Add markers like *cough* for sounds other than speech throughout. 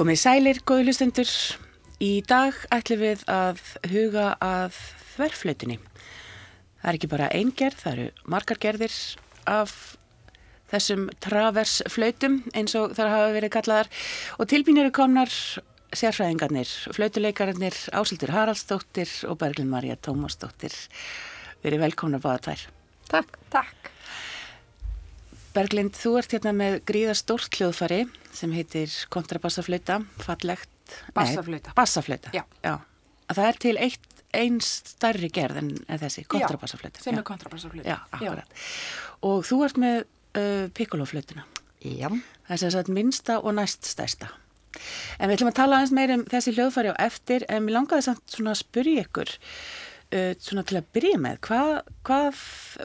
Komið sælir, góði hlustendur. Í dag ætlum við að huga að þverflautinni. Það er ekki bara ein gerð, það eru margar gerðir af þessum traversflautum eins og þar hafa verið kallaðar og tilbýnir eru komnar sérfræðingarnir, flautuleikararnir Ásildur Haraldsdóttir og Berglind Marja Tómasdóttir. Verið velkomna báða tvær. Takk. Takk. Berglind, þú ert hérna með gríða stórt hljóðfari sem heitir kontrabassaflauta, fallegt. Bassaflauta. Bassaflauta. Já. Já. Að það er til eitt, einn starri gerð en þessi, kontrabassaflauta. Sem er kontrabassaflauta. Já, akkurat. Og þú ert með uh, pikkoloflautuna. Já. Það er sem sagt minnsta og næst stærsta. En við ætlum að tala aðeins meir um þessi hljóðfari á eftir, en mér langaði samt svona að spyrja ykkur, uh, svona til að byrja með, hvað, hvað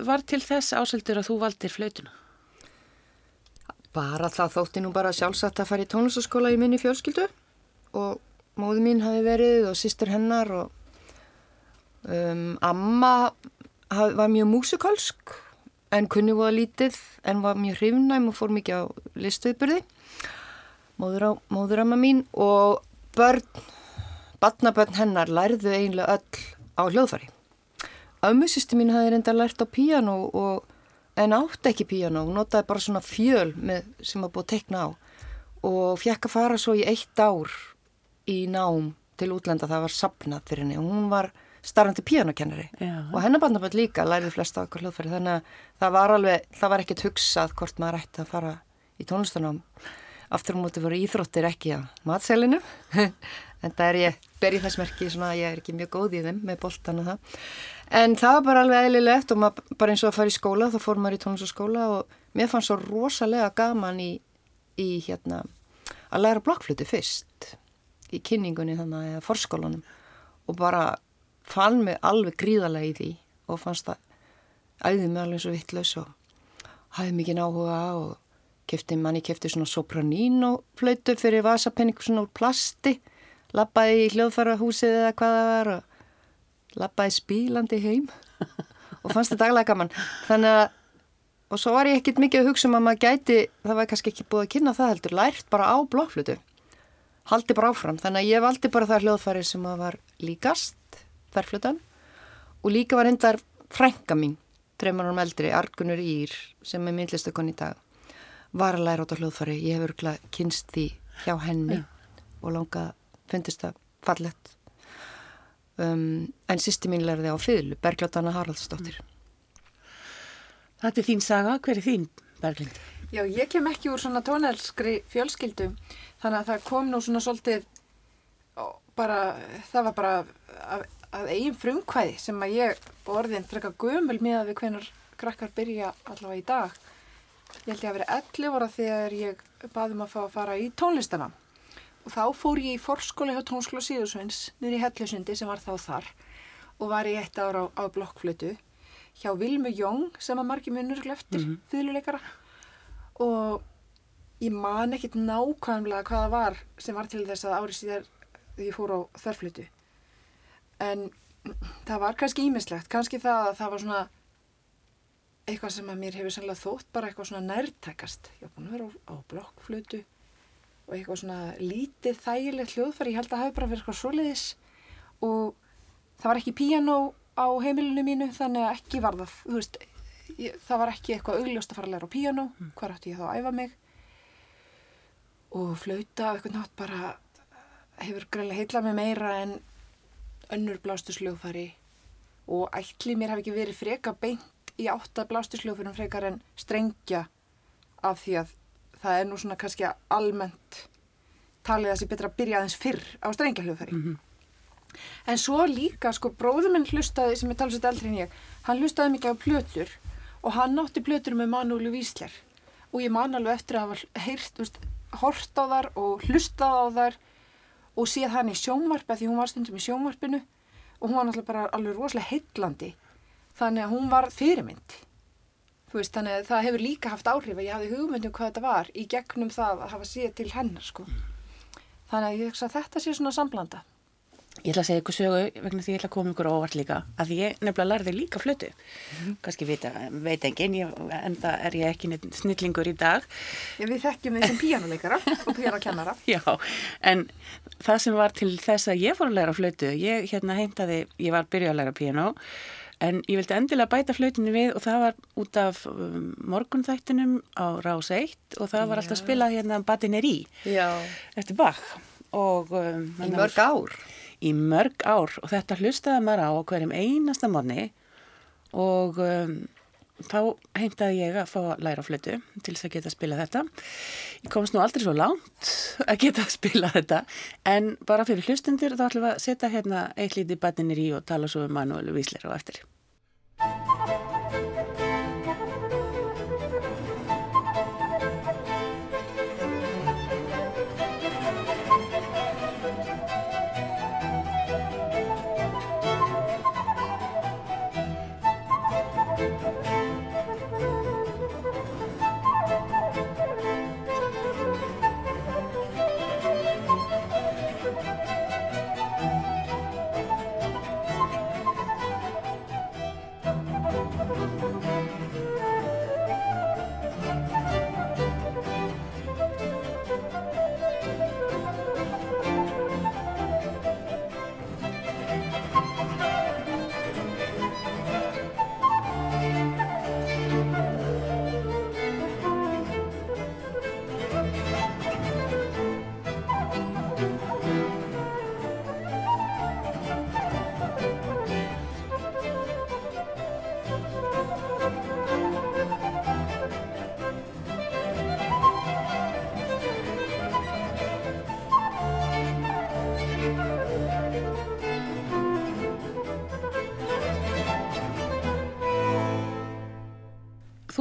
var til þess áseldur að þú valdir flautuna? Bara það þótti nú bara sjálfsagt að fara í tónlistaskóla í minni fjölskyldu og móðu mín hafi verið og sýstur hennar og um, amma haf, var mjög músikalsk en kunni voða lítið en var mjög hrifnæm og fór mikið á listuðbyrði móður, amma mín og börn, badnabörn hennar lærðu eiginlega öll á hljóðfari. Ömmusýsti mín hafi reynda lært á píjano og en átti ekki hún notaði bara svona fjöl með, sem að búið að tekna á. Og fjekk að fara svo í eitt ár í nám til útlenda það var sapnað fyrir henni. Og hún var starrandi píjanokennari og hennar bandaböld líka læriði flesta okkur hljóðfæri. Þannig að það var alveg, það var ekkert hugsað hvort maður ætti að fara í tónlistunum aftur á móti voru íþróttir ekki að matselinu en það er ég, ber ég þess merki svona að ég er ekki mjög góð í þeim með boltan og það. En það var bara alveg eðlilegt og maður, bara eins og að fara í skóla þá fór maður í tónlistaskóla og mér fannst svo rosalega gaman í, í hérna að læra blokkfluti fyrst í kynningunni þannig að forskólanum og bara fann mig alveg gríðarlega í því og fannst það æðið mig alveg svo vittlaus og hafði mikið áhuga og kefti manni, kefti svona sopranín og flautu fyrir vasapenning svona úr plasti lappaði í hljóðfærahúsið eða hvað það var og lappaði spílandi heim. Og fannst þetta daglega gaman. Þannig að og svo var ég ekkert mikið að hugsa um að maður gæti það var kannski ekki búið að kynna það heldur lært bara á blokkflutu haldi bara áfram, þannig að ég valdi bara það hljóðfæri sem að var líkast þærflutan og líka var hendar frænka mín, trefman árum eldri Argunur Ír, sem er myndlistakon í dag var að læra á þetta hljóðfæri. Ég hefur kynst því hjá henni ja. og langa fundist það fallett um, en sýsti mín lærði á fylgu, Bergljóttana Haraldsdóttir. Þetta er þín saga, hver er þín Berglind? Já, ég kem ekki úr svona tónelskri fjölskyldu, þannig að það kom nú svona svolítið, bara, það var bara að, að eigin frumkvæði sem að ég orðin frekka gömul með að við hvernar krakkar byrja allavega í dag. Ég held ég að vera 11 ára þegar ég baðum að fá að fara í tónlistana þá fór ég í forskóla hjá Tónskóla Síðursveins niður í Hellusundi sem var þá þar og var ég eitt ára á, á blokkflötu hjá Vilmu Jóng sem að margi munur gleftir mm -hmm. fylguleikara og ég man ekkit nákvæmlega hvaða var sem var til þess að ári síðar því ég fór á þörflötu. En það var kannski ímislegt kannski það að það var svona eitthvað sem að mér hefur sannlega þótt bara eitthvað svona nærtækast. Ég var búin að vera á, á blokkflötu og eitthvað svona lítið þægilegt hljóðfæri, ég held að það hafi bara verið eitthvað svoleiðis. Og það var ekki piano á heimilinu mínu þannig að ekki var það, þú veist ég, það var ekki eitthvað augljóst að fara að læra á piano mm. hvað ætti ég þá að æfa mig. Og flauta eitthvað nátt bara hefur greiðlega heitlað mig meira en önnur blástursljóðfæri og ætli mér hafi ekki verið freka beint í átta blástursljóðfærum frekar en strengja af því að það er nú svona kannski almennt talið að það sé betra að byrja aðeins fyrr á strengjahljóðfæri. Mm -hmm. En svo líka, sko, bróðuminn hlustaði, sem er talsett eldri en ég, hann hlustaði mikið á plötur og hann átti plötur með Manúli Vísler og ég man alveg eftir að hafa heyrt, veist, hort á þar og hlustað á þar og séð hann í sjónvarpi, því hún var stundum í sjónvarpinu og hún var náttúrulega bara alveg rosalega heitlandi, þannig að hún var fyrirmyndi Veist, þannig að það hefur líka haft áhrif að ég hafði hugmyndum hvað þetta var í gegnum það að hafa síðan til hennar sko. Þannig að ég hugsa að þetta sé svona samblanda. Ég ætla að segja ykkur sögu vegna því ég ætla að koma ykkur óvart líka að ég nefnilega lærði líka flötu kannski vita, veit engin ég, en það er ég ekki neitt snillingur í dag Ég við þekkjum því sem píjánuleikara og píjánukennara. *laughs* Já, en það sem var til þess að ég fór að læra flötu ég hérna heimtaði, ég var byrjuð að læra piano en ég vildi endilega bæta flötinu við og það var út af um, morgunþættinum á Rás 1 og það var alltaf spilað hérna Batineri Já. eftir Bach og um, Í mörg ár. í mörg ár og þetta hlustaði maður á hverjum einasta móni og um, þá heimtaði ég að fá að læra á flötu til þess að geta að spila þetta. Ég komst nú aldrei svo langt *laughs* að geta að spila þetta en bara fyrir hlustundur þá ætlum við að setja hérna eitt lítið batnir í og tala svo um Manuel Vísler á eftir. Thank you.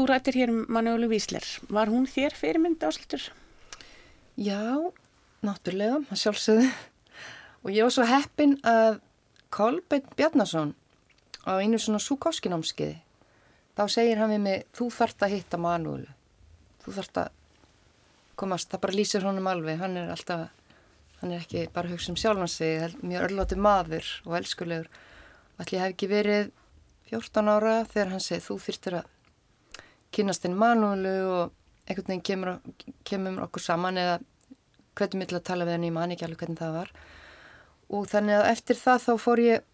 Þú rættir hér um Manuel Vísler. Var hún þér fyrirmynd ásluttur? Já, náttúrulega, að sjálfsögðu. Og ég var svo heppin að Kolbeinn Bjarnason á einu svona súkáskinámskiði, þá segir hann við mig, þú þart að hitta Manuelu. Þú þart að komast, það bara lýsir honum alveg, hann er alltaf, hann er ekki bara hugsa um sjálfan sig, hel- mjög örlóti maður og elskulegur. Ég hef ekki verið 14 ára þegar hann segi, þú þyrtir að kynast þinn Manuelu og einhvern veginn kemur, kemur okkur saman eða hvernig mitt að tala við hann, ég man ekki alveg hvernig það var. Og þannig að eftir það þá fór ég,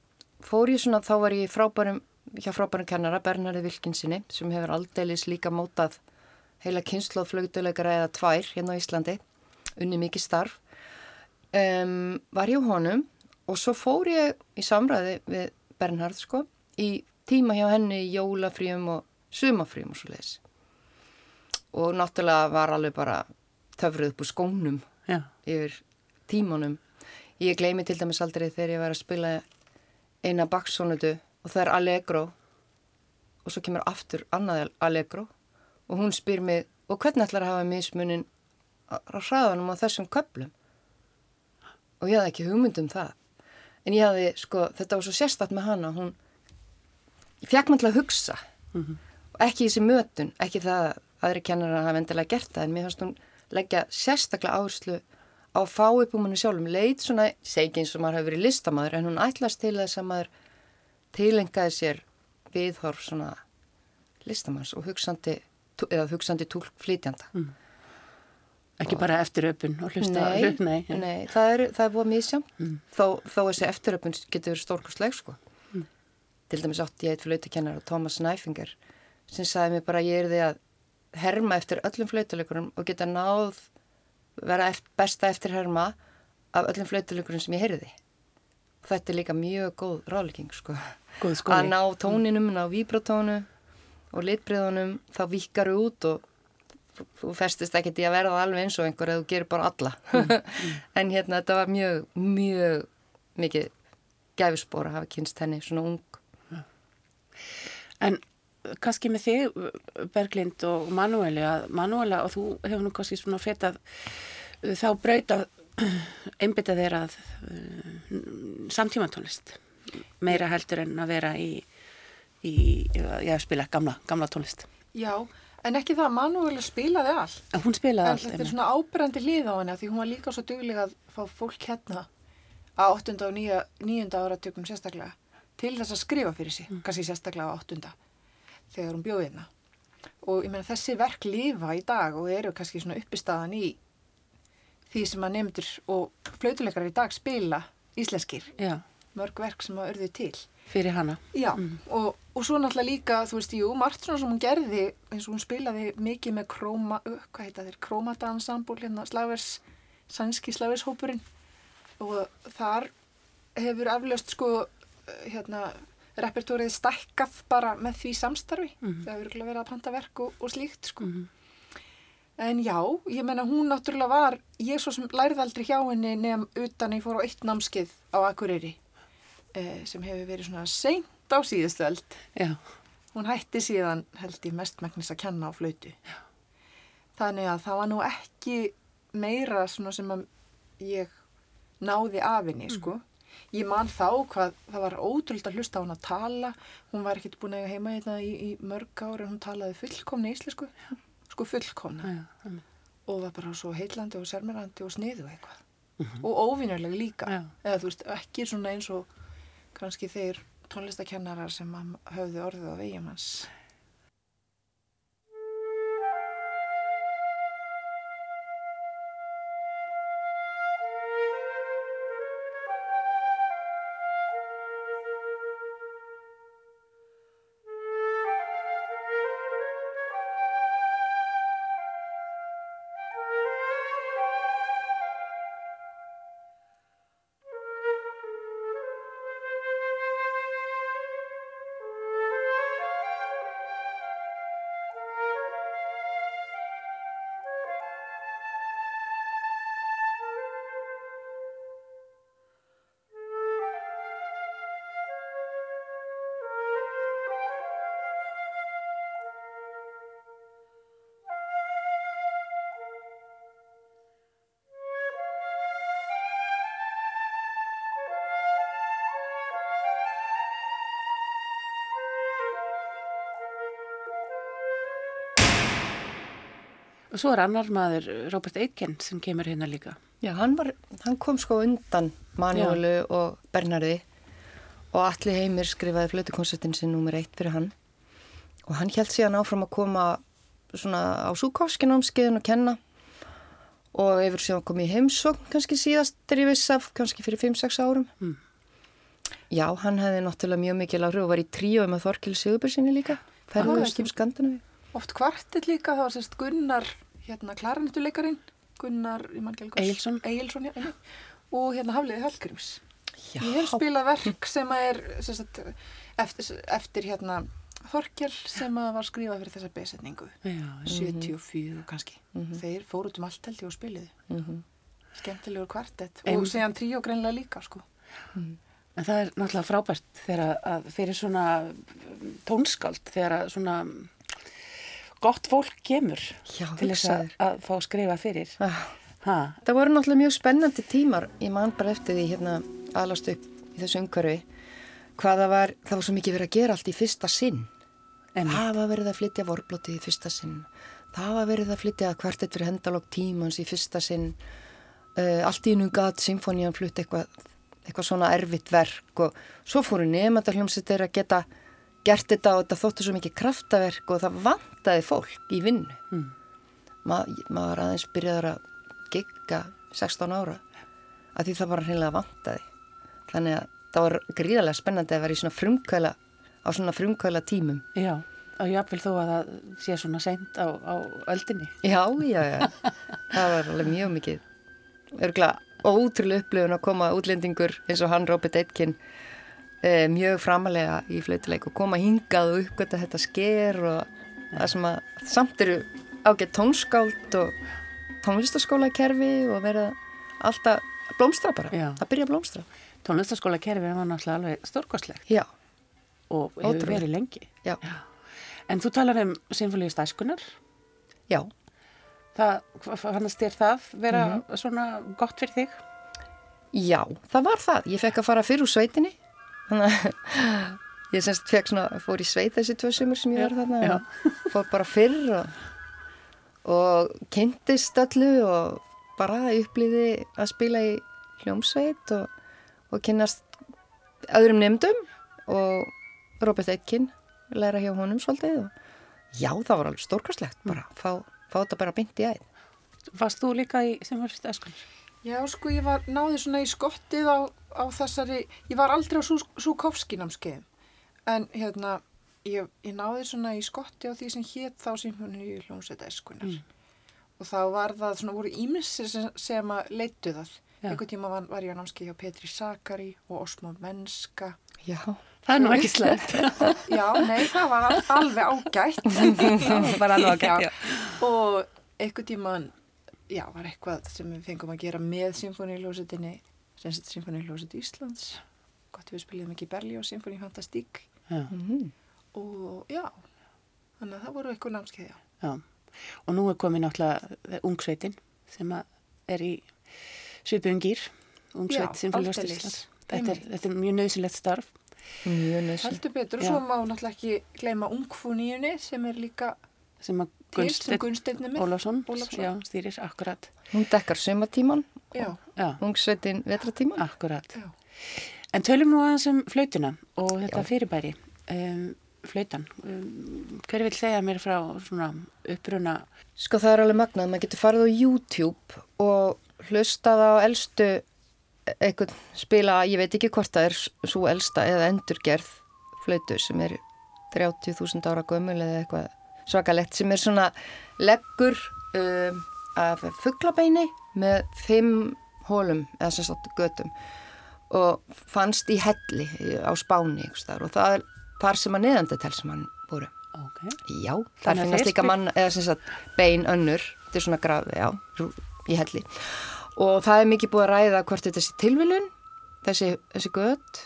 fór ég svona, þá var ég frábærum, hjá frábærum kennara, Bernhardi Vilkinsinni sem hefur aldeilis líka mótað heila kynnslóð flögduleikara eða tvær hérna á Íslandi, unni mikið starf. Um, var ég á honum og svo fór ég í samræði við Bernhard sko, í tíma hjá henni í jólafríum og sumafríum og svo leiðis og náttúrulega var alveg bara töfruð upp úr skónum Já. yfir tímanum. Ég gleymi til dæmis aldrei þegar ég var að spila eina baksónutu og það er Allegro. Og svo kemur aftur annað Allegro. Og hún spyr mig og hvernig ætlar að hafa mismunin á hraðanum á þessum köplum og ég hafði ekki hugmynd um það. En ég hafði sko, þetta var svo sérstatt með hana. Hún, ég fekk maður til að hugsa. Og ekki þessi mötun, ekki það að aðri kennar að hafa endilega gert það en mér fannst hún leggja sérstaklega áherslu á að fá upp um henni sjálfum. Leit svona, segi ekki eins og maður hefur verið listamæður en hún ætlast til þess að maður tilengaði sér viðhorf svona listamanns og hugsandi eða hugsandi tólk flytjanda. Ekki bara eftir öpun og hlusta Nei, nei. nei það, er, það er búið misjám þó, þó þessi eftiröpun getur verið stórkostleg sko. til dæmis átti ég eitt flautukennar Thomas Næfinger sem sagði mér bara ég er því að herma eftir öllum flautuleikurum og geta náð vera eft, besta eftir herma af öllum flautuleikurum sem ég heyrði. Þetta er líka mjög góð ráðlegging sko. Góð að ná tóninum, ná víbratónu og litbriðunum þá vikar út og þú- þú festist ekkert í að verða alveg eins og einhver eða þú gerir bara alla. *laughs* En hérna þetta var mjög mjög mikið gæfispor að hafa kynst henni svona ung. En kannski með þig, Berglind og Manueli, að Manuela og þú hefur nú kannski svona fetað uh, þá brauta *clears throat* einbytta þeir að uh, samtímatónlist meira heldur en að vera í, í já, spila gamla, gamla tónlist. Já, en ekki það að Manuela spilaði allt. En hún spilaði En allt. þetta er svona ábyrrandi lið á henni því hún var líka svo dugleg að fá fólk hérna á 8. og 9. 9. áratökum sérstaklega til þess að skrifa fyrir sig, kannski sérstaklega á 8. þegar hún bjóði hérna. Og ég meina þessi verk lifa í dag og eru kannski svona uppistaðan í því sem að nefndur og flautuleikar í dag spila íslenskir, Já, mörg verk sem að örðu til. fyrir hana. Já, og, og svo náttúrulega líka, þú veist, jú, margt svona sem hún gerði, eins og hún spilaði mikið með króma, hvað heita þeir, krómadansambúl, hérna, slagvers, sænski slagvershópurinn og þar hefur aflöst, sko, hérna, repertórið stækkað bara með því samstarfi, það hefur verið að panta verk og, og slíkt, sko. En já, ég menna hún náttúrulega var, ég svo sem lærði aldrei hjá henni nefn utan ég fór á eitt námskeið á Akureyri eh, sem hefur verið svona seint á síðustu öld. Já, Hún hætti síðan held ég mestmæknis að kenna á flautu. Já. Þannig að það var nú ekki meira svona sem að ég náði af henni, sko. Ég man þá hvað, það var ótrúld að hlusta á hún að tala. Hún var ekkert búin að eiga heima þetta í, í mörg ári en hún talaði fullkomni íslensku. Sko fullkomna já, já. og var bara svo heillandi og sermerandi og sniðu eitthvað. Og óvinnuleg líka. Já. Eða þú veist, ekki svona eins og kannski þeir tónlistakennarar sem höfðu orðið á veginn hans. Og svo er annar maður, Robert Aitken, sem kemur hérna líka. Já, hann, var, hann kom sko undan Manuelu og Bernardi og Alli Heimir skrifaði flautukonsertin sin nummer eitt fyrir hann og hann held síðan áfram að koma svona á súkáskinámskeiðin og kenna og hefur síðan komið í heimsókn kannski síðast er ég viss af kannski fyrir 5-6 árum. Mm. Já, hann hefði náttúrulega mjög mikil áhrif og var í tríói með Þorkil Sigurbjörnsinni líka, ferðast ekki- um Skandinavi. Oft kvartill líka, það var sérst Gunnar, hérna klarinettuleikarin, Gunnar, ég man ekki alveg Egilsson. Egilsson, já, einmitt. og hérna Hafliði Hallgríms. Já, Ég hef spilað verk sem að er sérst, eftir, eftir hérna Þorkjell sem að var skrifað fyrir þessa besetningu. Já, 74 kannski. Þeir fóru út um allt held ég og spiliði. Mhm. Skemmtilegur kvartett og síðan tríó greinlega líka sko. En það er náttúrulega frábært þegar að fyrir svona tónskáld, þegar að svona gott fólk kemur Já, til þess að, að fá að skrifa fyrir. Ah. Ha, Það voru náttúrulega mjög spennandi tímar. Ég man bara eftir því hérna alast upp í þessu umhverfi hvað það var, það var svo mikið verið að gera allt í fyrsta sinn. Einmitt. Það var verið að flytja vorblótið í fyrsta sinn. Það var verið að flytja kvartett fyrir hendalokk tímans í fyrsta sinn. Uh, allt í nú gat symfónían flutt eitthvað eitthvað svona erfitt verk og svo fóru nefndahljómsittir að geta gert þetta og þetta þóttu svo mikið kraftaverk og það vantaði fólk í vinnu. Mm. Ma, maður aðeins byrjaður að gigga 16 ára að því það bara hreinlega vantaði þannig að það var gríðarlega spennandi að vera í svona frumkvæla á svona frumkvæla tímum já, og jáfnvel þó að það sé svona seint á, á öldinni. já, já, já það var alveg mjög mikið örgulega ótrúlega upplifun að koma útlendingur eins og hann Robert Aitken eh, mjög framalega í flautuleik og koma hingað og uppgöta þetta sker og það sem að samt eru ágætt tónskáld og tónlistaskólakerfi og vera alltaf blómstra bara, Já. að byrja að blómstra Tónlistaskóla kerfið var náttúrulega alveg stórkostlegt já, og hefur Ótrúlegt. verið lengi. já, En þú talar um Sinfólíu stæskunar. já Það, fannst þér það vera Mhm. svona gott fyrir þig? Já, það var það. Ég fekk að fara fyrir úr sveitinni. Þannig að ég semst fekk svona, fór í sveit þessi tvö sumur sem ég var þarna. já. Fór bara fyrr og, og kynntist öllu og bara upplýði að spila í hljómsveit og, og kynnast öðrum nefndum og Robert Aitken læra hjá honum svolítið og já, það var alveg stórkastlegt bara, fá, fá þetta bara byndi í æð. Varst þú líka í Sinfónist Æskunar? Já, sko, ég var náði svona í skottið á, á þessari, ég var aldrei á Súkovski námskeiðum, en hérna, ég, ég náði svona í skotti á því sem hétt þá Sinfóni í hljómsveit Æskunar. Mm. Og þá var það svona, voru ímissir sem, sem að leittu það. Já. Einhvern tíma var, var ég á námskeið hjá Petri Sakari og Osmo Menska. Já, Það er nú ekki slæmt. *laughs* Já, nei, það var al- alveg ágætt. *laughs* Það var alveg ágætt, já. Og einhvern tíman, já, var eitthvað sem við fengum að gera með sett symfóniiljóset Íslands. Gott við spiliðum ekki Berli og Symfóni Fantastík. Já, Mhm. Og já, þannig að það voru eitthvað námskeið, já. já. Og nú er komið náttúrulega ungsveitin sem að er í svipuðum gýr, ungsveit aldeilis. Íslands. Þetta er, þetta er mjög nöðsilegt starf. mjög nöðsyn. Heldur betur, og svo má náttúrulega ekki gleyma Ungfúníunni sem er líka sem að með. Ólafsson stýrir, akkurat. Hún dekkar Já, ungsveitin vetratíman. akkurat. já. En tölum nú aðeins um flautuna og þetta Já. fyrirbæri, um, flautan. Um, hver vil segja mér frá svona uppruna? Sko það er alveg magnað, maður getur farið á YouTube og hlustað á elstu einhvern spila, ég veit ekki hvort það er svo elsta eða endurgerð flautu sem er 30.000 ára gömul eða eitthvað svakalegt sem er svona leggur um, af fugglabeini með fimm hólum eða sem sagt götum og fannst í helli á spáni og það er þar sem að neðandetel sem hann voru. Ok. Já, að finnast líka mann, eða sem sagt bein önnur, þetta er svona grafi, já, í helli. Og það er mikið búið að ræða hvort þetta sé tilviljun, þessi, þessi gött,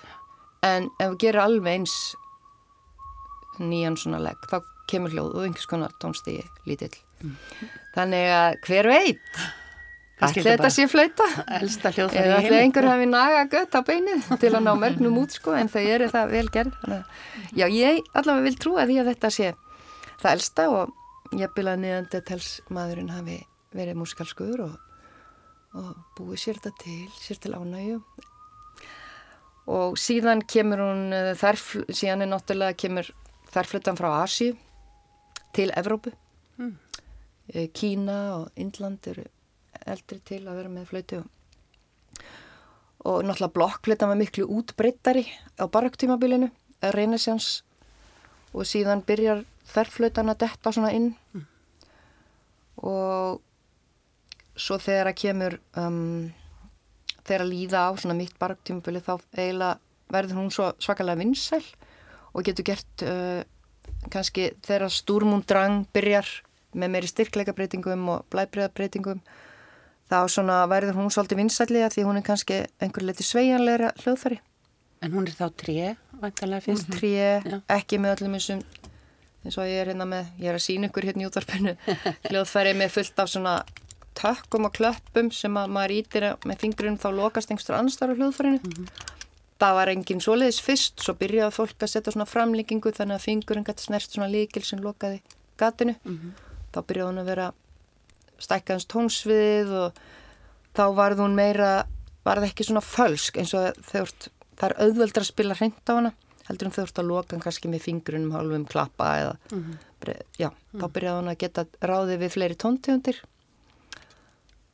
en ef við gerum alveg eins nýjan svona legg, þá kemur hljóð og einhvers konar tónstígi lítill. Þannig að hver veit, ætli þetta sé flauta? Elsta hljóðfæri í ætli heimi. einhver hafi naga gött á beinið til að ná mörgnum út sko en þau eru það vel gerð. Að- Já, ég allavega vil trúa því að þetta sé það elsta og ég bila neðandetels maðurinn hafi verið músikalskur og, og búið sér þetta til, sér til ánægju. Og síðan kemur hún, eh, þar, síðan er náttúrulega kemur þarflutan frá Asíu til Evrópu. Mm. Kína og Indland eru eldri til að vera með flötu og og náttúrulega blokkflötan var miklu útbreyttari á barokktímabilinu, renesjans og síðan byrjar þerflötan að detta svona inn og svo þegar að kemur um, þegar að líða á svona mitt barokktímabili þá eiginlega verður hún svo svakalega vinsæl og getur gert uh, kannski þegar stúrmundrang byrjar með meiri styrkleikabreitingum og blæbriðabreitingum þá svona verður hún svolítið vinsællega því hún er kannski einhver leiti sveigjanleira hljóðfæri. En hún er þá tré, vantanlega fyrst. Tré, Já. ekki með öllum þessum eins og ég er hérna með, ég er að sína ykkur hérna í útvarpinu, *laughs* hljóðfæri með fullt af svona tökkum og klöppum sem að maður ítir með fingurinn þá lokast einhverstur annstar á hljóðfærinu. Það var engin svoleiðis fyrst, svo byrjaði fólk að setja svona framlíkingu þannig að fingurinn gæti snert svona líkil sem lokaði gatinu. Þá byrjaði hún að vera stækkaðans tónsvið og þá varð hún meira, varð ekki svona fölsk eins og þegar það er auðveldra að spila hreint á hana heldur um þurft að loka hann kannski með fingrunum hálfum klappa eða bre, já, þá byrjaði hann að geta ráði við fleiri tóntegundir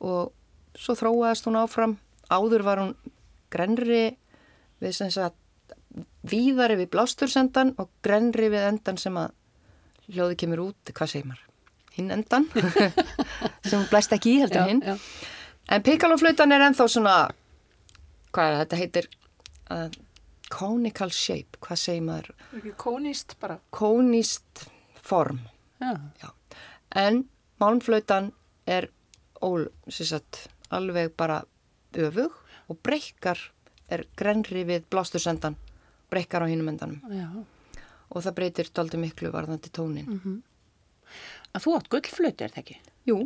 og svo þróaðist hún áfram. Áður var hún grenri við sem sagt víðari við blástursendan og grenri við endan sem að hljóði kemur út, hvað segir maður? Hinn endan *laughs* sem blæst ekki í heldur hinn já. En piccolo-flautan er ennþá svona, hvað er þetta heitir uh, conical shape, hvað segir maður, ekki kónist bara. konist form. Já. Já. En málmflautan er ól, sem sagt, alveg bara öfug og breykar er grenri við blástursendan, breykar á hinum endanum já. og það breytir daldi miklu varðandi tónin. Að þú átt gullflötu, er það ekki? Jú,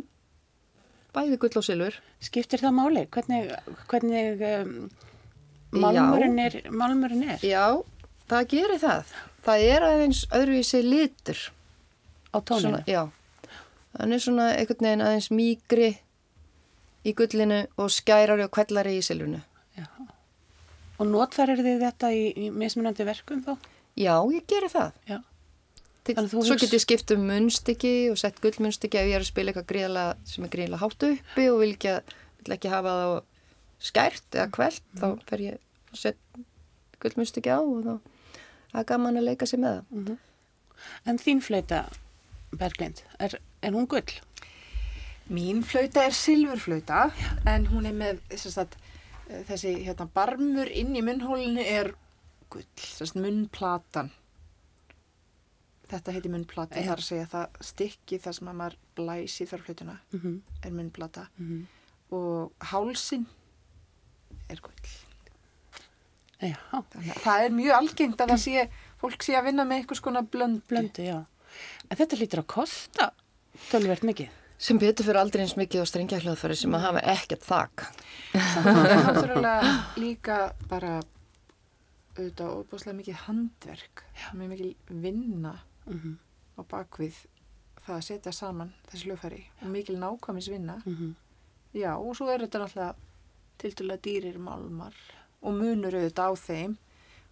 bæði gull og silfur. Skiptir það máli? Hvernig, hvernig um, málmurinn, er, málmurinn er Já, það gerir það. Það er aðeins öðruvísi litur. á tóninu? Svona, já, hann er svona einhvern veginn aðeins mýgri í gullinu og skærari og kvellari í silfrinu. Og notfærir þið þetta í, í mismunandi verkum þá? Já, ég geri það. Já. Til, að svo hugst- get ég skipt um munnstykki og sett gullmunnstykki ef ég er að spila eitthvað gríðlega sem er gríðlega hátt uppi og vil ekki, vil ekki hafa það skært eða kvelt, þá fer ég að setja gullmunnstykki á og þá er gaman að leika sér með það. En þín fleita, Berglind, er, er hún gull? Mín flauta er silfurflauta en hún er með sem sagt, eh, þessi hérna, barmur inn í munnhólinu er gull, munnplatan. Þetta heiti munnplata, það er að segja það stykki þar sem að maður blæs í þarflautuna Mm -hmm. er munnplata Mhm. og hálsin er gull. Þannig að það er mjög algengt að það sé, fólk sé að vinna með einhvers konar blöndu. blöndu, þetta lítur að kosta tölvert mikið. Sem betur fyrir aldrei eins mikið á strengjahljóðfæri sem að hafa ekkert þak. Það er *laughs* náttúrulega líka bara auðvitað óbúslega mikið handverk, mjög mikið vinna Mm á bakvið það að setja saman þessi hljófæri og mikil nákvæmis vinna. -hmm. Já, og svo er þetta náttúrulega tildulega dýrir málmar og munur auðvitað á þeim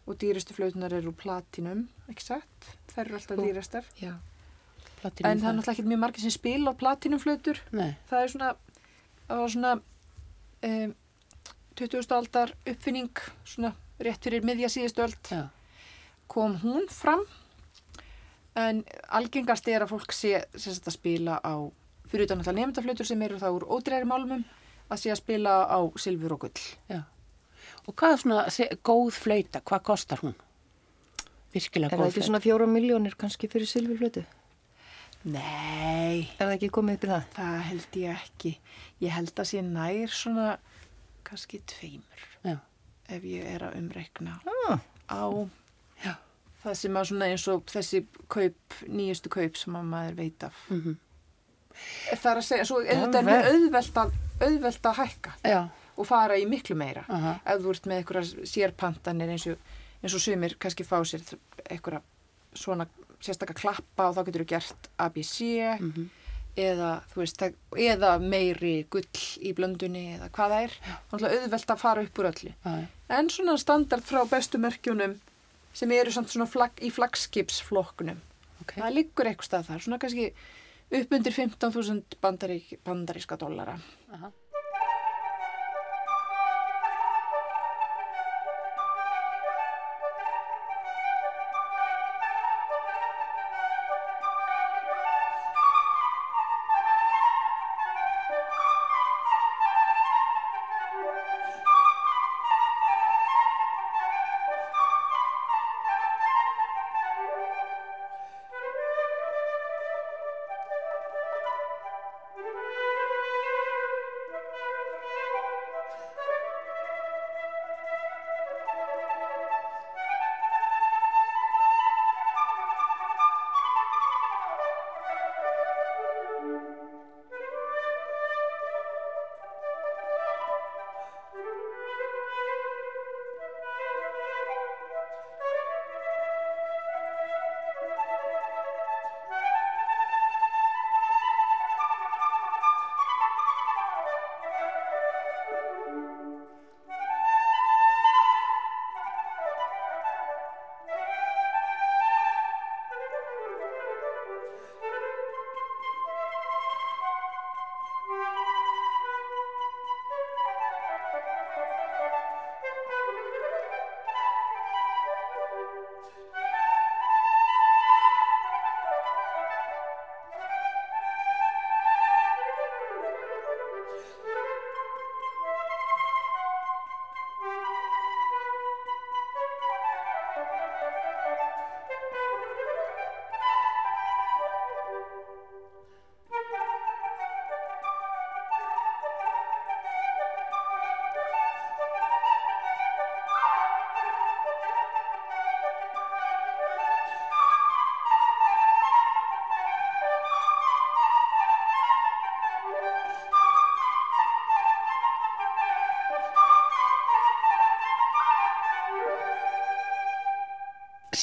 og dýristu flautunar eru platinum, ekki satt? Þær eru alltaf dýrastar. Já. Platinum En það er náttúrulega ekki mjög margir sem spila á platinumflautur. Nei, Það er svona, það var svona um, 20. aldar uppfinning, svona rétt fyrir miðja síðustu öld. já. kom hún fram en algengast er að fólk sé sagt að spila á fyrir utan alltaf nefndaflautur sem eru þá úr ódreiri málmum að sé að spila á silfur og gull. Já. Og hvað er svona góð flauta, hvað kostar hún? Virkilega Er það góð ekki svona fjóra miljónir kannski fyrir silfurflötu? Nei, Er það ekki komið upp í það? það held ég ekki. Ég held að sé nær svona kannski tveimur Já. ef ég er að umreikna Ah, á Já. það sem að svona eins og þessi kaup, nýjustu kaup sem að maður veit af. Mm Það er að segja, svo auðvitað er auðvelt að, auðvelt að hækka. Já, og fara í miklu meira aha, ef þú ert með einhverja sérpantanir eins og, eins og sumir kannski fá sér einhverja svona sérstakka klappa og þá getur þú gert ABC mhm, eða, þú veist, eða meiri gull í blöndunni eða hvað það er þannig að auðvelt að fara upp úr öllu já. en svona standard frá bestu merkjunum sem eru svona flag, í flagskipsflokknum ok. það liggur eitthvað stað þar, svona kannski upp undir 15.000 bandarík, bandaríska dollara Aha.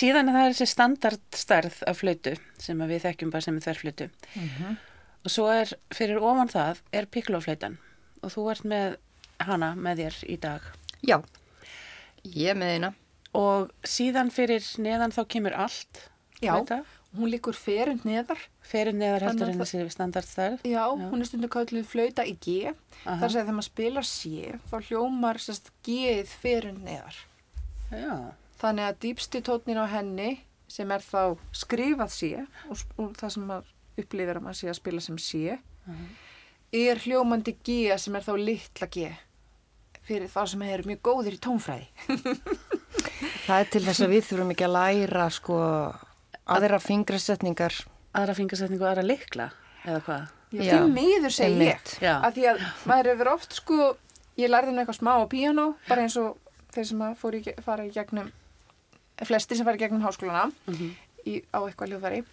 Síðan er það þessi standardstærð af flötu sem við þekkjum bara sem er þverflötu. Og svo er, fyrir ofan það, er pikloflötan og þú ert með hana með þér í dag. Já, Ég með eina. og síðan fyrir neðan þá kemur allt. Já, það? hún líkur ferund neðar. Fyrir neðar heldur en þessi standardstærð. Já, hún er stundu kölluð flauta í G. Aha. Þar segir þegar maður spilar C, þá hljómar sérst G-ið ferund neðar. Já, Þannig að dýpsti tótnin á henni sem er þá skrifað C og, og það sem maður upplifir að maður sé að spila sem C er hljómandi G sem er þá litla G fyrir þá sem eru mjög góðir í tónfræði. *laughs* Það er til þess að við þurfum ekki að læra sko aðra fingrasetningar. aðra fingarsetningu og aðra likla, eða hvað? Já, því miður segi ég. Af því að maður hefur oft sko, ég lærði nú eitthvað smá á píanó, bara eins og þeir sem að ge- fara í gegnum, flestir sem fara í gegnum háskólana Mhm. í, á eitthvað hljóðfæri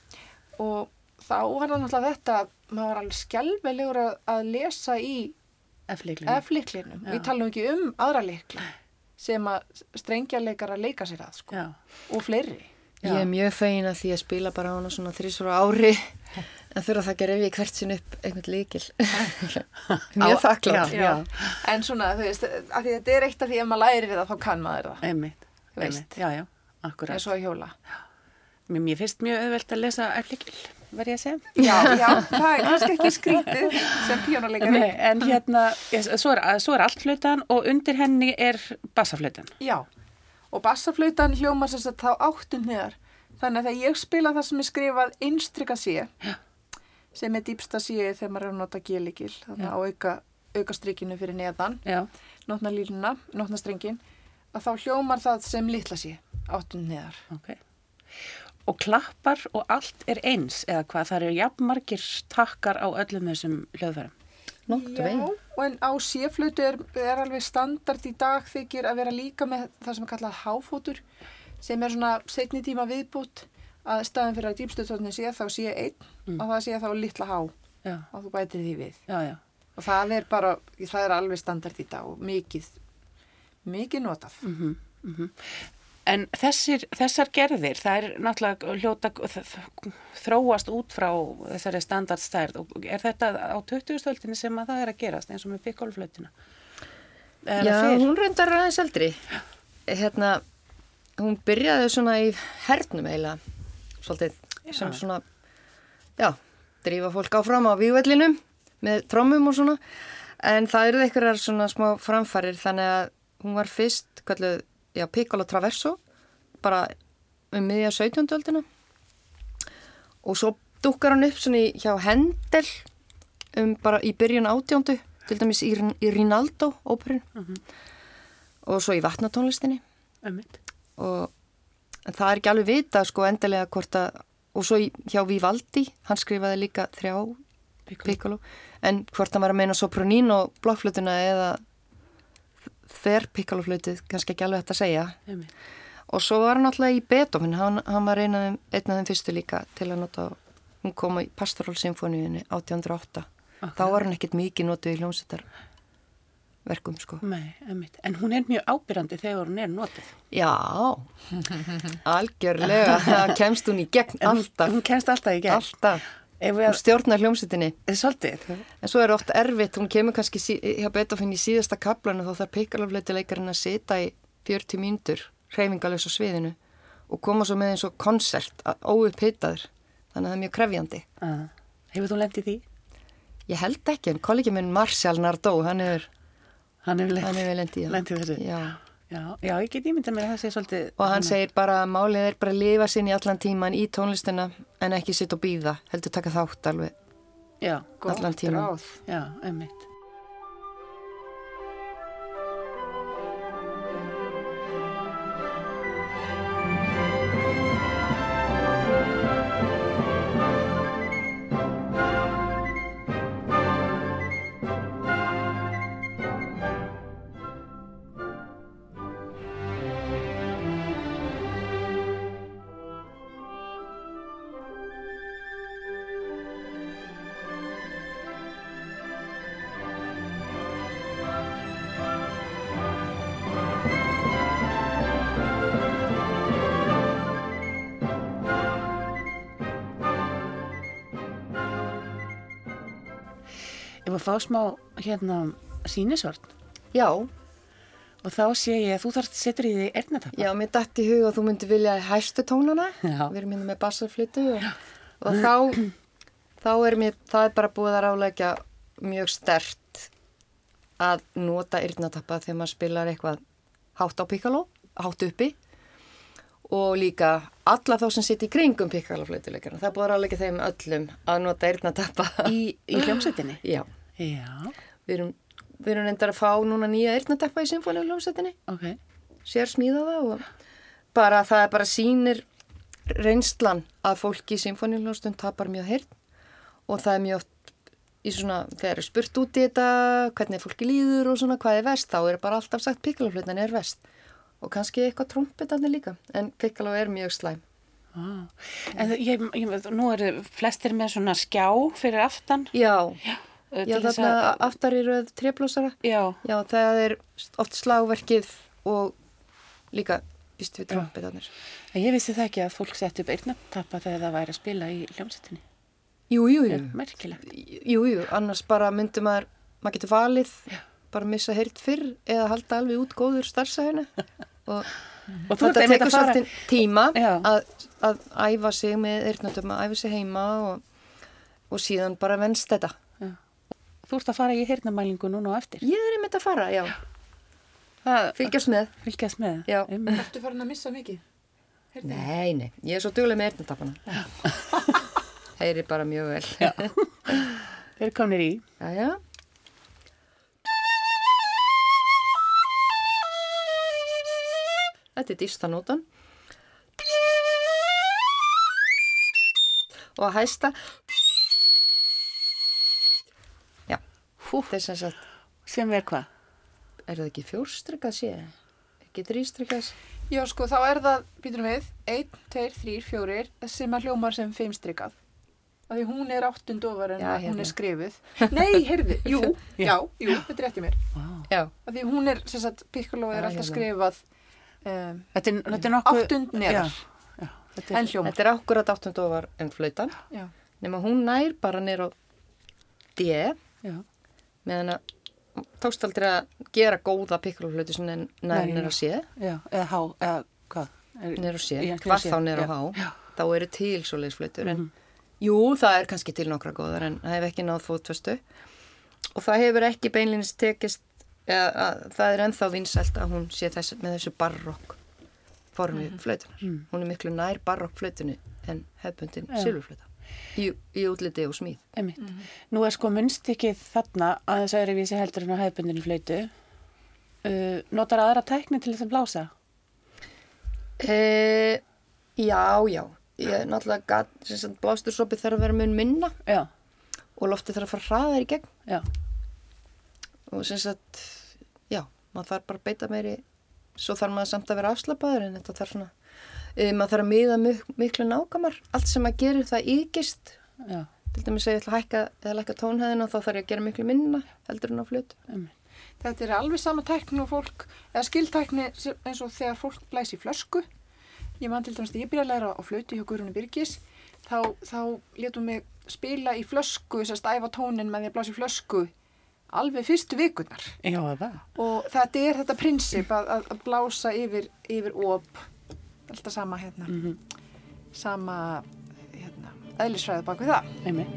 og þá var það náttúrulega þetta að maður var alveg skelvelegur að, að lesa í F-liklinu. F-liklinum. Við talum ekki um aðra likla sem að strengjarleikar að leika sér að sko Já, og fleiri. Já. Ég er mjög fegin að því að spila bara á hana svona þrísvara ári en þurfa það ekki að reyfi hvert sinn upp einhvern líkil. *laughs* mjög þakklátt. En svona, þú veist, þetta er eitt af því ef maður lærir það þá kann maður það. einmitt. Einmitt. Já, já, akkurat. eins og hjóla. Mér, finnst mjög auðvelt að lesa F-likil, verð ég að segja. Já, já, það er kannski ekki skrítið sem píónuleikari. Nei, en hérna, svo er, svo er allt flautan og undir henni er bassaflautan. Já, og bassaflautan hljómar sem þá áttund niðar. Þannig að þegar ég spila það sem er skrifað einstrykka sé, sem er dýpsta sé þegar maður er að nota G-líkil, þannig að auka, auka strykinu fyrir neðan, Já, nótna línuna, nótna strengin, að þá hljómar það sem litla sé, áttund niðar. ok. Og klappar og allt er eins, eða hvað, það eru jafnmargir takkar á öllum þessum hljóðfærum. Nóttu veginn. og en á séflötu er, er alveg standard í dag þykir að vera líka með það sem er kallað háfótur sem er svona setni tíma viðbútt að staðin fyrir að dýpstöðtóttin sé þá sé einn og það sé þá litla há Já, og þú bætir því við já, já. og það er bara, það er alveg standard í dag og mikið mikið notað Mm. En þessir, þessar gerðir, það er náttúrulega hljóta þróast út frá þessari standardstærð og er þetta á 20-stöldinni sem að það er að gerast eins og með pikkolflötina? Já, hún reyndar aðeins eldri. Hérna, hún byrjaði svona í hernum eiginlega, svolítið, sem Já. svona, já, drífa fólk áfram á vígvellinum með trommum og svona. En það eru einhverjar svona smá framfærir þannig að hún var fyrst, kalluð, já, Piccolo Traverso, bara um miðja 17. öldina. Og svo dukkar hann upp svona í, hjá Hendel um bara í byrjun átjóndu, til dæmis í, í Rinaldo óperun og svo í vatnatónlistinni og það er ekki alveg vita sko endilega hvort að og svo í, hjá Vivaldi, hann skrifaði líka þrjá piccolo en hvort hann var að meina sopranín og blokkflutuna eða þer piccolo flutið, kannski ekki alveg hægt að segja Ömmit. og svo var hann alltaf í Beethoven, hann, hann var einn af þeim, fyrstu líka til að nota hún kom í Pastoral Symfóniunni 1808 þá var hann ekkert mikið notuð í hljómsveitar verkum sko. En hún er mjög ábyrrandi þegar hún er notið. Já, *laughs* algjörlega, *laughs* kemst hún í gegn En hún, alltaf, hún kemst alltaf í gegn. alltaf, að, stjórnar hljómsveitinni, svolítið. en svo er oft erfitt, hún kemur kannski sí, hjá Beethoven í síðasta kaplanu þá þarf pikalafleitileikarinn að sita í 40 mínútur, hreyfingalös á sviðinu og koma svo með eins og konsert, óupphitaður, þannig að það er mjög krefjandi. Uh, hefur þú lendið því? Ég held ekki, en kollegi minn Marcial Nardó, hann hefur, Hann hefur Lendið þessu? Já. Já, já, ég get ímyndað mér að það sé svolítið... Og hann segir bara að málið er bara að lifa sinni allan tíman í tónlistina en ekki sitt og býða, heldur taka þátt alveg. Já, allan tímann. ráð. já, ömmit. Að fá smá, hérna, sínisvörn. Já, Og þá sé ég að þú þarf setur í því eirnatappa. Já, mér dætti í huga að þú myndi vilja hæstu tónana. Já. Við erum hérna með bassaflutu og, og þá, þá er mér, það er bara búið að ráleggja mjög stert að nota yrnatappa þegar maður spilar eitthvað hátt á piccolo, hátt uppi og líka alla þá sem sitt í kringum piccoloflutuleikarna. Það búið að ráleggja þeim öllum að nota yrnatappa. Í, í hljómsveitinni? Já, Já, við erum, við erum reyndar að fá núna nýja yrnatappa í symfóniuljómsveitinni. ok. sér smíðaða og bara það er bara sínir reynslan að fólki í symfóniuljóstund tapar mjög hirn og það er mjög oft í svona, þegar er spurt út í þetta hvernig fólki líður og svona hvað er vest þá er bara alltaf sagt pikkaloflutan er vest og kannski eitthvað trompetarnir líka en pikkalo er mjög slæm Ah. En ég, ég, nú eru flestir með svona skjá fyrir aftan. Já, uh, já þarna að- aftar í röð treblósara Já, Já, það er oft slagverkið og líka býst við trompetarnir en ég vissi það ekki að fólk sett upp eirnatappa þegar það væri að spila í hljómsveitinni. Jú, jú, jú. Merkilegt. Jú, jú, annars bara myndi maður, maður getur valið, bara missa heyrt fyrr eða halda alveg út góður starfsæðina *laughs* og Og þetta tekur svolítið tíma Já. að, að æfa sig með eyrnöndum, að æfa sig heima og, og síðan bara venst þetta. Þú ert að fara í heyrnamælingu núna og eftir. Ég er einmitt að fara, já, Það fylgjast með. fylgjast með. Já. Einmitt. Ertu farin að missa mikið? Heyrðu. Nei, nei, ég er svo duglega með eyrnöndapana. *laughs* Heyri bara mjög vel. Já, Þeir komnir í. já. já. Þetta er dýstanótan. Og að hæsta. Já, Hú, þetta er sem sagt, sem er hvað? er það ekki fjórstrykkað sé? Ekki þrýstrykkað? Já, sko, þá er það, býtum við, 1, 2, 3, 4, sem að hljómar sem fimmstrykkað. Af því hún er áttund ofar en Já, að hún hérna. er skrifuð. Nei, heyrðu, *laughs* jú, já, jú, þetta er rétt í mér. Já, Af því hún er, sem sagt, piccolo er Já, alltaf hérna. skrifað um, Þetta er, þetta er nokkuð... áttund neðar Já, já. Þetta er, en hljómar. þetta er akkurat áttund ofar en flautan. Já, Nefn hún nær bara nýr á D já. Meðan að tókst aldrei að gera góða pikkuloflötu sem nær Nei, nýr á C. Já, eða há, eða hvað? Nýr á C, Já, hvað þá nýr á já. Þá eru til svoleiðisflötur en Mhm. jú, það er kannski til nokkra góðar en það hefur ekki náð fótvestu. Og það hefur ekki beinlýnist tekist, eða, að, það er ennþá vinsælt að hún sé þess, með þessu barokk formi Mhm. flautunar. Hún er miklu nær barokk flautinu en hefbundin Já. Í, í útliti og smíð. Einmitt. Nú er sko munnstykkið þarna að þess aðri vísi heldur en á hefbundinu flöytu. Uh, notar aðra tækni til þess að blása? E, já, já. Ég náttúrulega gat, sem sagt, blástursopið þarf að vera mun minna Já, og loftið þarf að fara hraðar í gegn já, og sem sagt, já, maður þarf bara að beita meiri, svo þarf maður samt að vera afslapaður en þetta þarf svona, maður þarf að miða mik miklu nákamar, allt sem maður gerir það ígist, já, til dæmis að ég ætla að hækka eða lækka tónhæðina þá þarf ég að gera miklu minna heldur en á flötu. einmitt. þetta er alveg sama tækni og fólk, eða skildtækni sem- eins og þegar fólk blæs í flösku. Ég man til dæmis að ég byrja að læra á flötu hjá Guðrúnu Byrgis, þá, þá letum mig spila í flösku, þess að stæfa tónin með því að blása í flösku alveg fyrstu vikurnar. Já, það. Og þetta er þetta prinsip að, að, að blása yfir, yfir op, alltaf sama hérna, Mm sama hérna, eðlisfræði bak við það. Einmitt.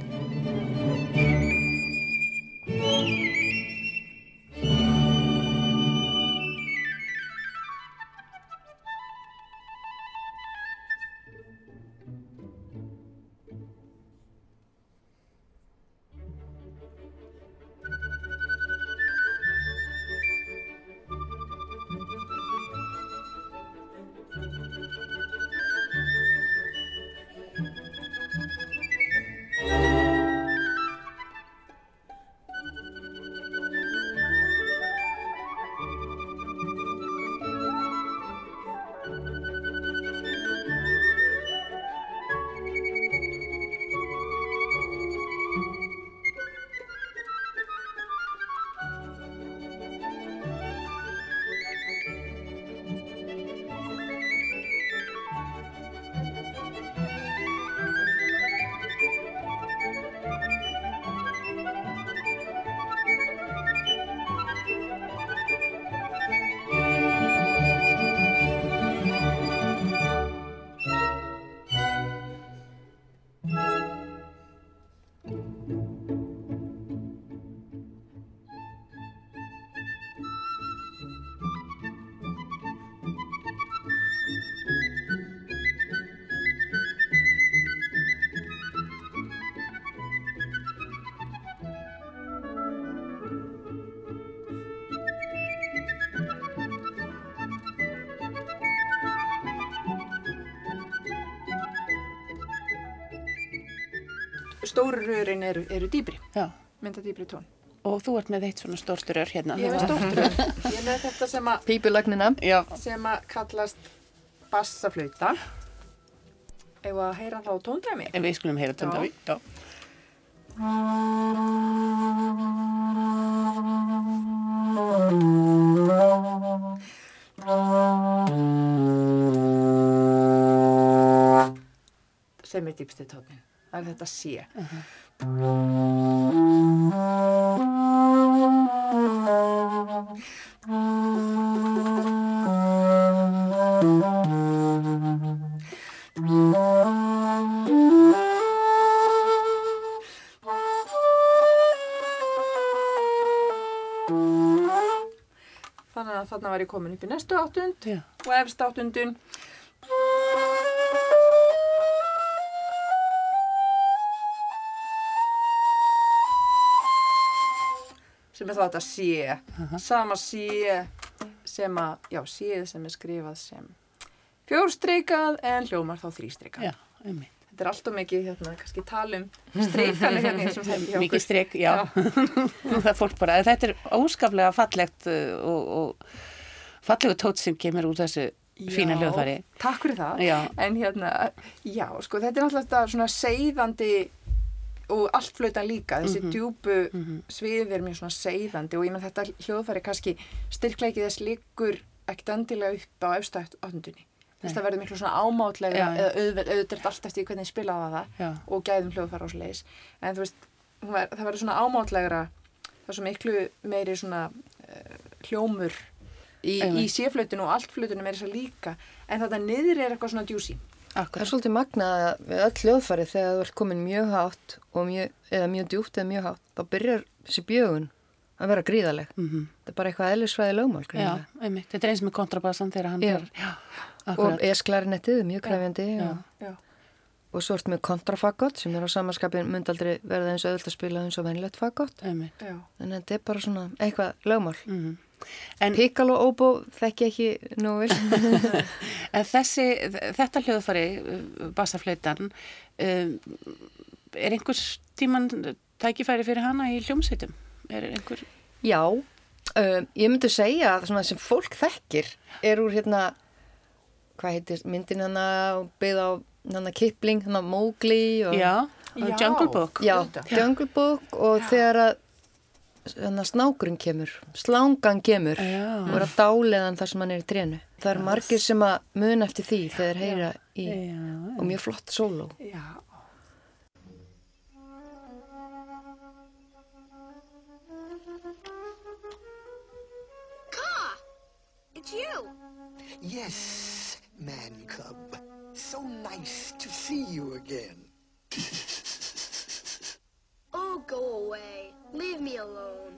Stóru rörin eru, eru dýbri, Já. mynda dýbri tón. Og þú ert með eitt svona stórsturör hérna. Ég er með stórt rör, ég er með þetta sem að, Pípulagnina. Já. sem að kallast bassaflauta. Ef að heyra þá tóndæmi. En við skulum heyra við. Já. sem er dýpsti tónin. Er þetta sé. Þannig að þarna var ég komin upp í næstu áttund Já. og efst áttundun þá þetta sé sama sé sem að, já, séð sem er skrifað sem fjórstreikað en hljómar þá þrístreikað. Já, einmitt. Þetta er alltaf mikið, hérna, kannski talum streikanir hérna í þessum þætti hjá okkur. Mikið streik, já. það er fólk bara, þetta er óskaplega fallegt uh, og, og fallegu tótt sem kemur úr þessu fína Já, hljóðfari. Takk fyrir það. Já. En hérna, já, sko, þetta er þetta svona seiðandi og allt flautan líka, þessi Mhm. djúpu sviðið er mjög svona seiðandi og ég með þetta hljóðfæri kannski styrkleikið þess liggur ekkert endilega upp á efstætt áttundunni. Þess það verður miklu svona ámátlega Já, já. eða auðvelt allt eftir hvernig ég spilaði það Já. og gæðum svo leiðis. En þú veist, ver, það verður svona ámátlegra, það er svo miklu meiri svona uh, hljómur í, í séflautinu og allt flautinu meiri svo líka. En þetta niður er eitthvað svona djúsi. Það er Akkurat. svolítið magnað að við öll hljóðfæri þegar þú ert komin mjög hátt og mjög, eða mjög djúpt eða mjög hátt, þá byrjar þessi bjögun að vera gríðaleg. Mm Þetta er bara eitthvað eðlisfræði lögmál, Já, einmitt. Þetta er eins með kontrabassan þegar hann Já. fer. Já, Og akkurat. esklarinettið er mjög kræfjandi Já. og, Já. og svo ertu með kontrafagott sem er á samanskapin myndi aldrei verða eins auðvöld að spila eins og venilegt fagott. Einmitt. Já. En þetta er bara svona eitthvað lögmál. Mm En, Piccolo og óbó þekki ekki nú vel. *laughs* en þessi, þetta hljóðfari, uh, bassaflautan, um, er einhvers tíman tækifæri fyrir hana í hljómsveitum? Er einhver... Já, um, ég myndi segja að svona sem fólk þekkir er úr hérna, hvað heitir myndin hana og byggð á hana Kipling, hana Mowgli og Já, Já. Jungle Book. Já. Jungle Book og þegar að snákurinn kemur, slangan kemur Já. og er að dáleðan þar sem hann er í trénu. Það eru margir sem að mun eftir því þegar þeir heyra í Já, og mjög flott sóló. It's you! Yes, man cub. So nice to see you again. *laughs* Oh, go away. Leave me alone.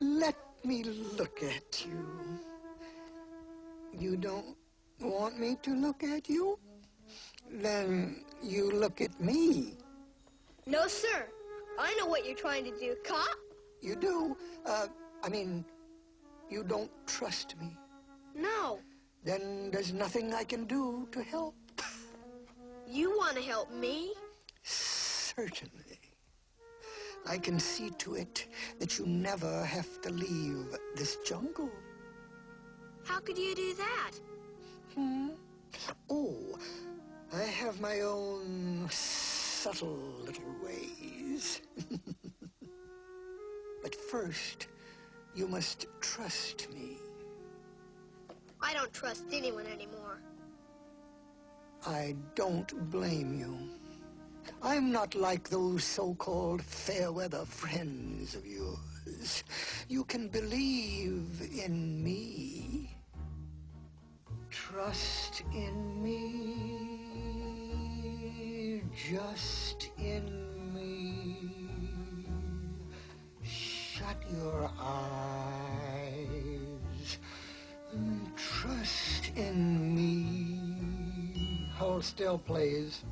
Let me look at you. You don't want me to look at you? Then you look at me. No, sir. I know what you're trying to do. cop. You do? Uh, I mean, you don't trust me. No. Then there's nothing I can do to help. You want to help me? Certainly. I can see to it that you never have to leave this jungle. How could you do that? Hmm? Oh, I have my own subtle little ways. *laughs* but first, you must trust me. I don't trust anyone anymore. I don't blame you. I'm not like those so-called fair-weather friends of yours. You can believe in me. Trust in me. Just in me. Shut your eyes. Trust in me. Hold still, please.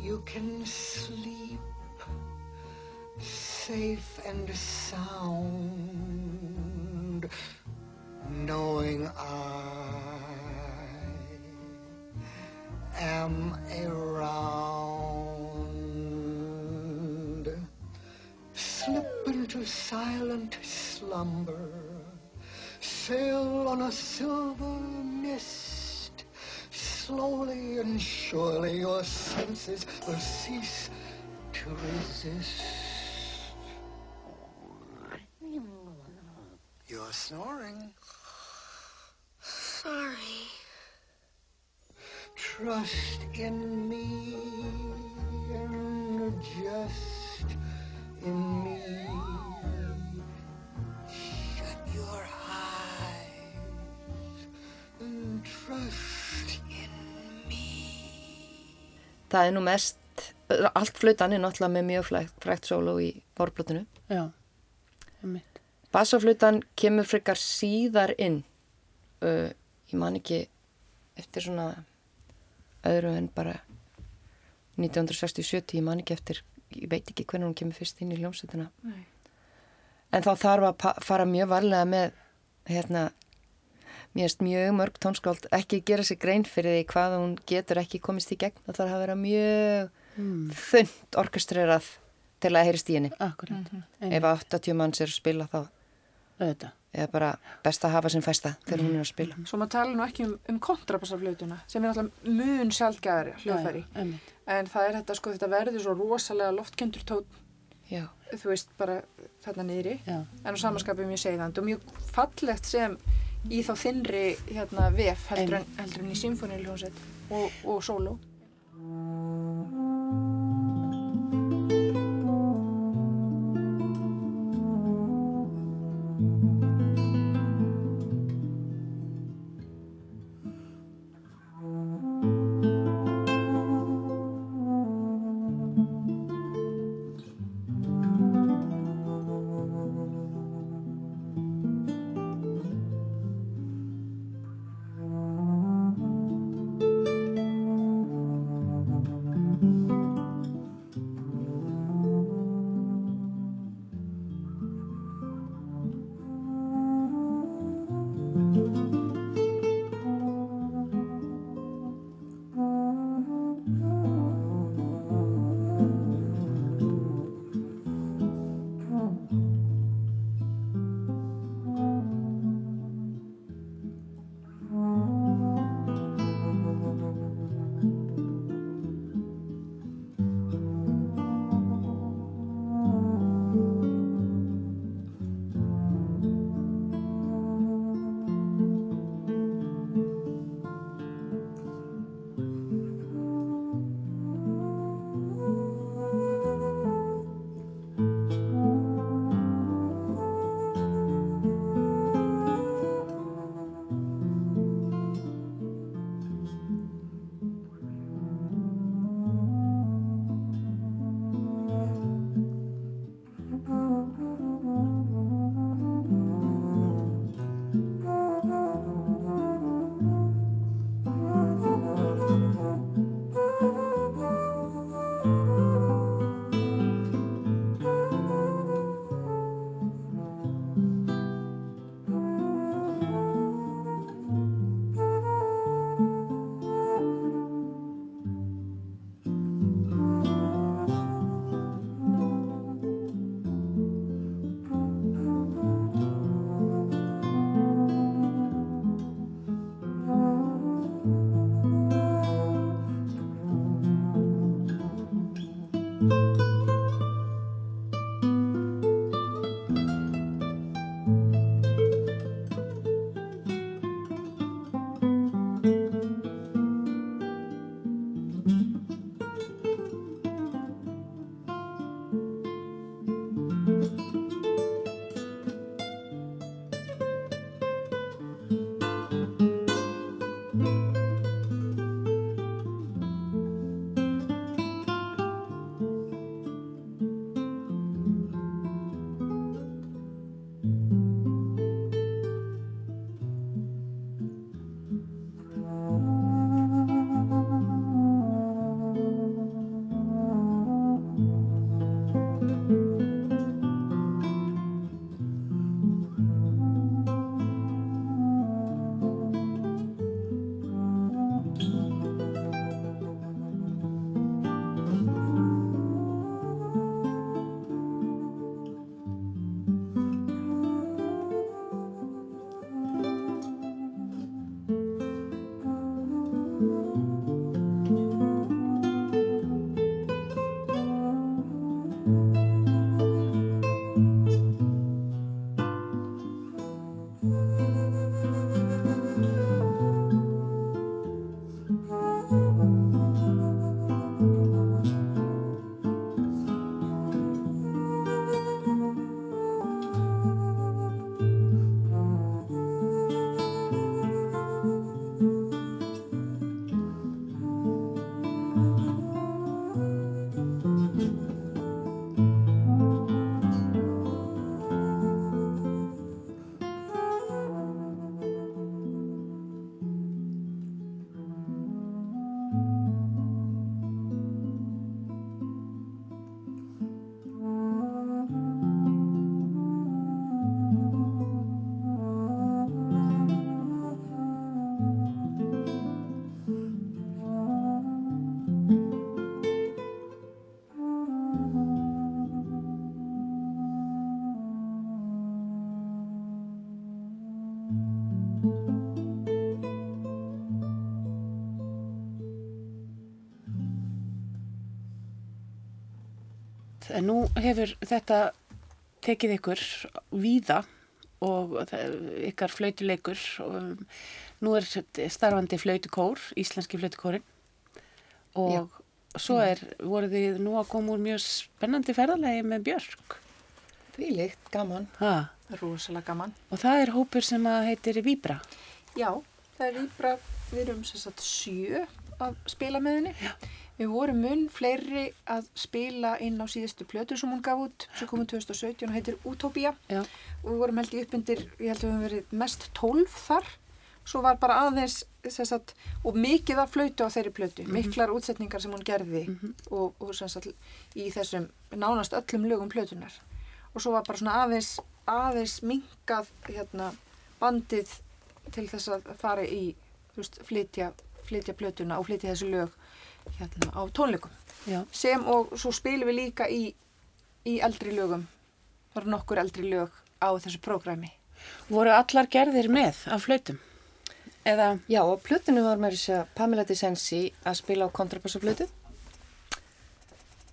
You can sleep safe and sound, knowing I am around. Slip into silent slumber, sail on a silver mist Slowly and surely your senses will cease to resist. You're snoring. Sorry. Trust in me and just in me. Það er nú mest, allt flautan er náttúrulega með mjög frækt, frækt sóló í einmitt. Bassaflutan kemur frekar síðar inn. Uh, ég man ekki eftir svona öðru en bara 1960-70, ég man ekki eftir, ég veit ekki hvernig hún kemur fyrst inn í hljómsveitina. Nei. En þá þarf að fara mjög varlega með, hérna, mér erst mjög mörg tónskáld ekki gera sér grein fyrir því hvað hún getur ekki komist í gegn. Það þarf að vera mjög Mm. þund orkestrerað til að heyrist í henni. Akkurat. Ef 80 manns er að spila þá Auðvitað. er bara best að hafa sem fæsta þegar hún er að spila. Svo maður tala nú ekki um, um kontrabassaflötuna sem er náttúrulega mun sjálfgæðari hljóðfæri. Já, einmitt. En það er þetta sko, þetta verður svo rosalega loftkendur tótt, Já. þú veist, bara þarna niðri. Já. En á samanskapið mjög segðand og mjög fallegt sem í þá þinnri hérna vef heldur en, heldur en í symfóniuljónsett og, og sóló. En nú hefur þetta tekið ykkur víða og ykkar flautuleikur og nú er starfandi flautukór, íslenski flautukórin og svo er, voru þið nú að koma úr mjög spennandi ferðalegi með Björk Því líkt, gaman. ha. Rosalega gaman. og það er hópur sem að heitir Víbra Já, það er íbra, við erum sem sagt sjö að spila með henni. Já. Við vorum mun fleiri að spila inn á síðustu plötu sem hún gaf út, sem komum 2017 og heitir Utopia. Já. Og við vorum held í uppindir, ég held að við höfum verið mest 12 þar. Svo var bara aðeins, sagt, og mikið að flautu á þeirri plötu, miklar útsetningar sem hún gerði og, og sem sagt í þessum nánast öllum lögum plötunar. Og svo var bara svona aðeins, aðeins minkað hérna, bandið til þess að fara í veist, flytja, flytja plötuna og flytja þessi lög hérna, á tónleikum Já. sem og svo spilum við líka í, í eldri lögum það eru nokkur eldri lög á þessu prógrami voru allar gerðir með af flautum eða, Já, og plötunum var með þess að Pamela Disensi að spila á kontrabassaflötu.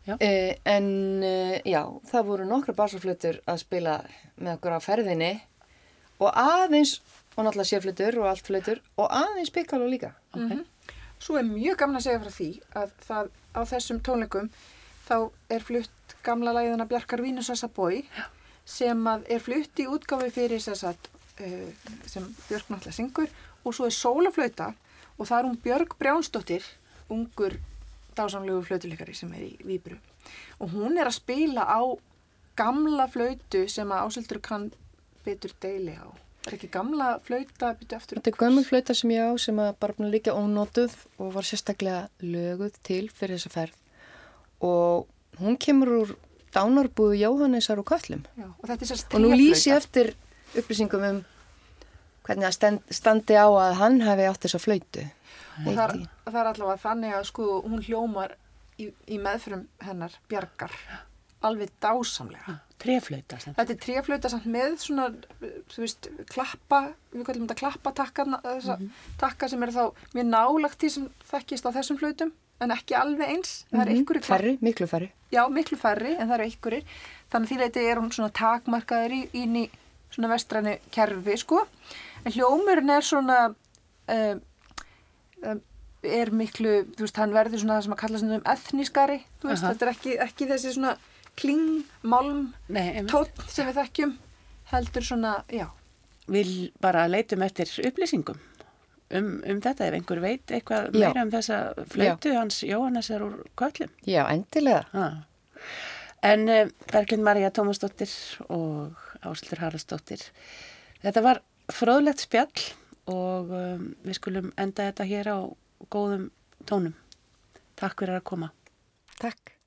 Já. Eh, en eh, já, það voru nokkra bassaflötur að spila með okkur á ferðinni og aðeins, og náttúrulega séflötur og allt flötur, og aðeins pikkala líka. ok, svo er mjög gaman að segja frá því að það á þessum tónleikum þá er flutt gamla læðina Bjarkar Vínusassa Bói sem er flutt í útgáfi fyrir að uh, sem Björk náttúrulega syngur og svo er sólaflauta og það er hún Björg Brjánsdóttir ungur dásamlegu flautuleikari sem er í Víbru. Og hún er að spila á gamla flautu sem að ásildur kann betur deili á er ekki gamla flauta byrju eftir Þetta er gömul flauta sem ég á sem að bara búin að líka ónótuð og var sérstaklega löguð til fyrir þessa ferð. Og hún kemur úr dánarbúðu Jóhannesar og Köllum Já, og og nú lýsi ég eftir upplýsingum um hvernig stend, standi á að hann hefði átt þessa flautu. Og það er, það er allavega þannig að sko hún hljómar í, í meðfrum hennar bjargar alveg dásamlega. Treflauta sem þetta er tréflauta samt með svona þú veist, klappa við kallum þetta klappa takka þessa takka sem eru þá mjög nálagt því sem þekkist á þessum flautum en ekki alveg eins. Er einhverju klapp- færri, miklu færri. Já, miklu færri en það eru einhverjir. Þannig að því leiti er hún svona takmarkaður í, inn í svona vestræni kerfi sko. En hljómurinn er svona um, um, er miklu, þú veist, hann verður svona það sem að kalla svona um ethnískari þú veist, Aha. þetta er ekki, ekki þessi svona kling, malm, tótt sem við þekkjum heldur svona, já vil bara leitum eftir upplýsingum um, um þetta ef einhver veit eitthvað Já. meira um þessa flautu hans Jóhannesar úr Köllum. já, endilega Ah. En uh, Berglind Marja Tómasdóttir og Ásildur Haraldsdóttir, þetta var fróðlegt spjall og um, við skulum enda þetta hér á góðum tónum. Takk fyrir að koma. takk